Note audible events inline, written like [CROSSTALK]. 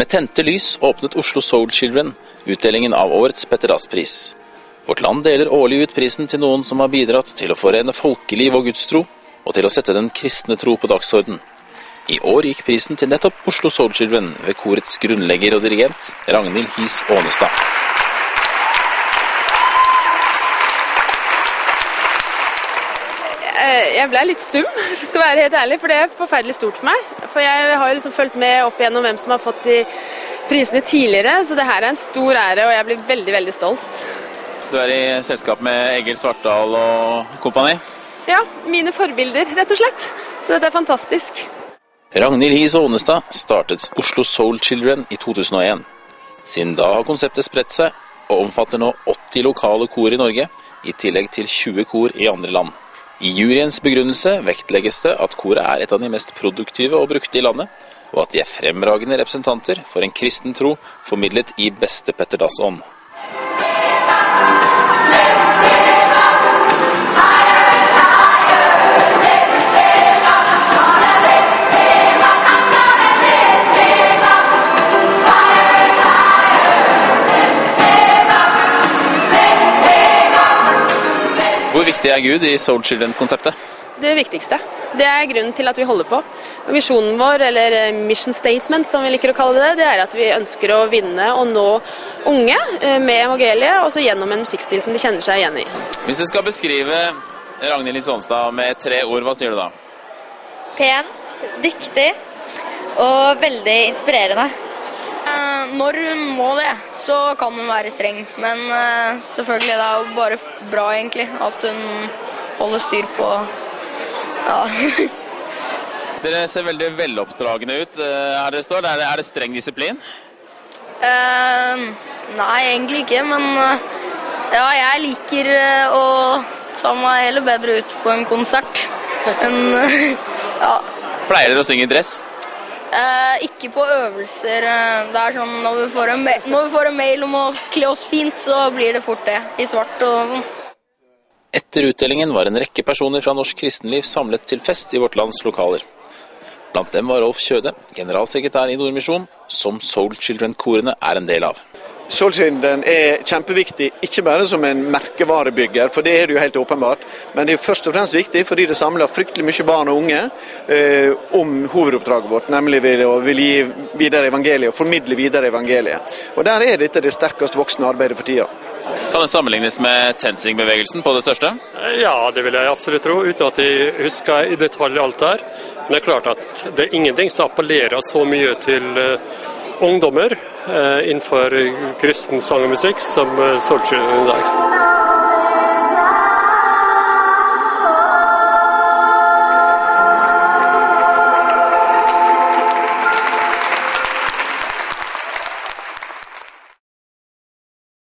Med tente lys åpnet Oslo Soul Children utdelingen av årets Petter Dass-pris. Vårt land deler årlig ut prisen til noen som har bidratt til å forene folkeliv og gudstro, og til å sette den kristne tro på dagsorden. I år gikk prisen til nettopp Oslo Soul Children ved korets grunnlegger og dirigent Ragnhild His Aanestad. Eh, jeg ble litt stum, [LAUGHS] skal være helt ærlig, for det er forferdelig stort for meg. For jeg har liksom fulgt med opp igjennom hvem som har fått de prisene tidligere, så det her er en stor ære, og jeg blir veldig, veldig stolt. Du er i selskap med Egil Svartdal og kompani? Ja, mine forbilder, rett og slett. Så dette er fantastisk. Ragnhild Hies Aanestad startet Oslo Soul Children i 2001. Siden da har konseptet spredt seg, og omfatter nå 80 lokale kor i Norge, i tillegg til 20 kor i andre land. I juryens begrunnelse vektlegges det at koret er et av de mest produktive og brukte i landet, og at de er fremragende representanter for en kristen tro formidlet i beste Petter Dass-ånd. Hvor viktig er Gud i Soul Children-konseptet? Det viktigste. Det er grunnen til at vi holder på. Visjonen vår, eller eh, mission statement som vi liker å kalle det, det er at vi ønsker å vinne og nå unge eh, med evangeliet, også gjennom en musikkstil som de kjenner seg igjen i. Hvis du skal beskrive Ragnhild Sonstad med tre ord, hva sier du da? Pen, dyktig og veldig inspirerende. Eh, Når hun må det, så kan hun være streng. Men eh, selvfølgelig, det er jo bare bra, egentlig. At hun holder styr på Ja. [LAUGHS] Dere ser veldig veloppdragne ut eh, her det står. Er det, er det streng disiplin? Eh, nei, egentlig ikke. Men ja, jeg liker å ta meg heller bedre ut på en konsert enn [LAUGHS] Ja. Pleier dere å synge i dress? Eh, ikke på øvelser. eh, Det er sånn når vi, får en når vi får en mail om å kle oss fint, så blir det fort det. I svart og sånn. Etter utdelingen var en rekke personer fra norsk kristenliv samlet til fest i Vårt Lands lokaler. Blant dem var Rolf Kjøde, generalsekretær i Nordmisjon, som Soul Children-korene er en del av. Solsynden er kjempeviktig, ikke bare som en merkevarebygger, for det er det jo helt åpenbart, men det er først og fremst viktig fordi det samler fryktelig mye barn og unge eh, om hovedoppdraget vårt, nemlig ved å vil gi videre evangeliet og formidle videre evangeliet. Og Der er dette det sterkest voksende arbeidet for tida. Kan det sammenlignes med TenSing-bevegelsen på det største? Ja, det vil jeg absolutt tro, uten at jeg husker i detalj alt der. Men det er klart at det er ingenting som appellerer så mye til eh, ungdommer eh, innenfor kristen sang og musikk som solgte Soul i dag.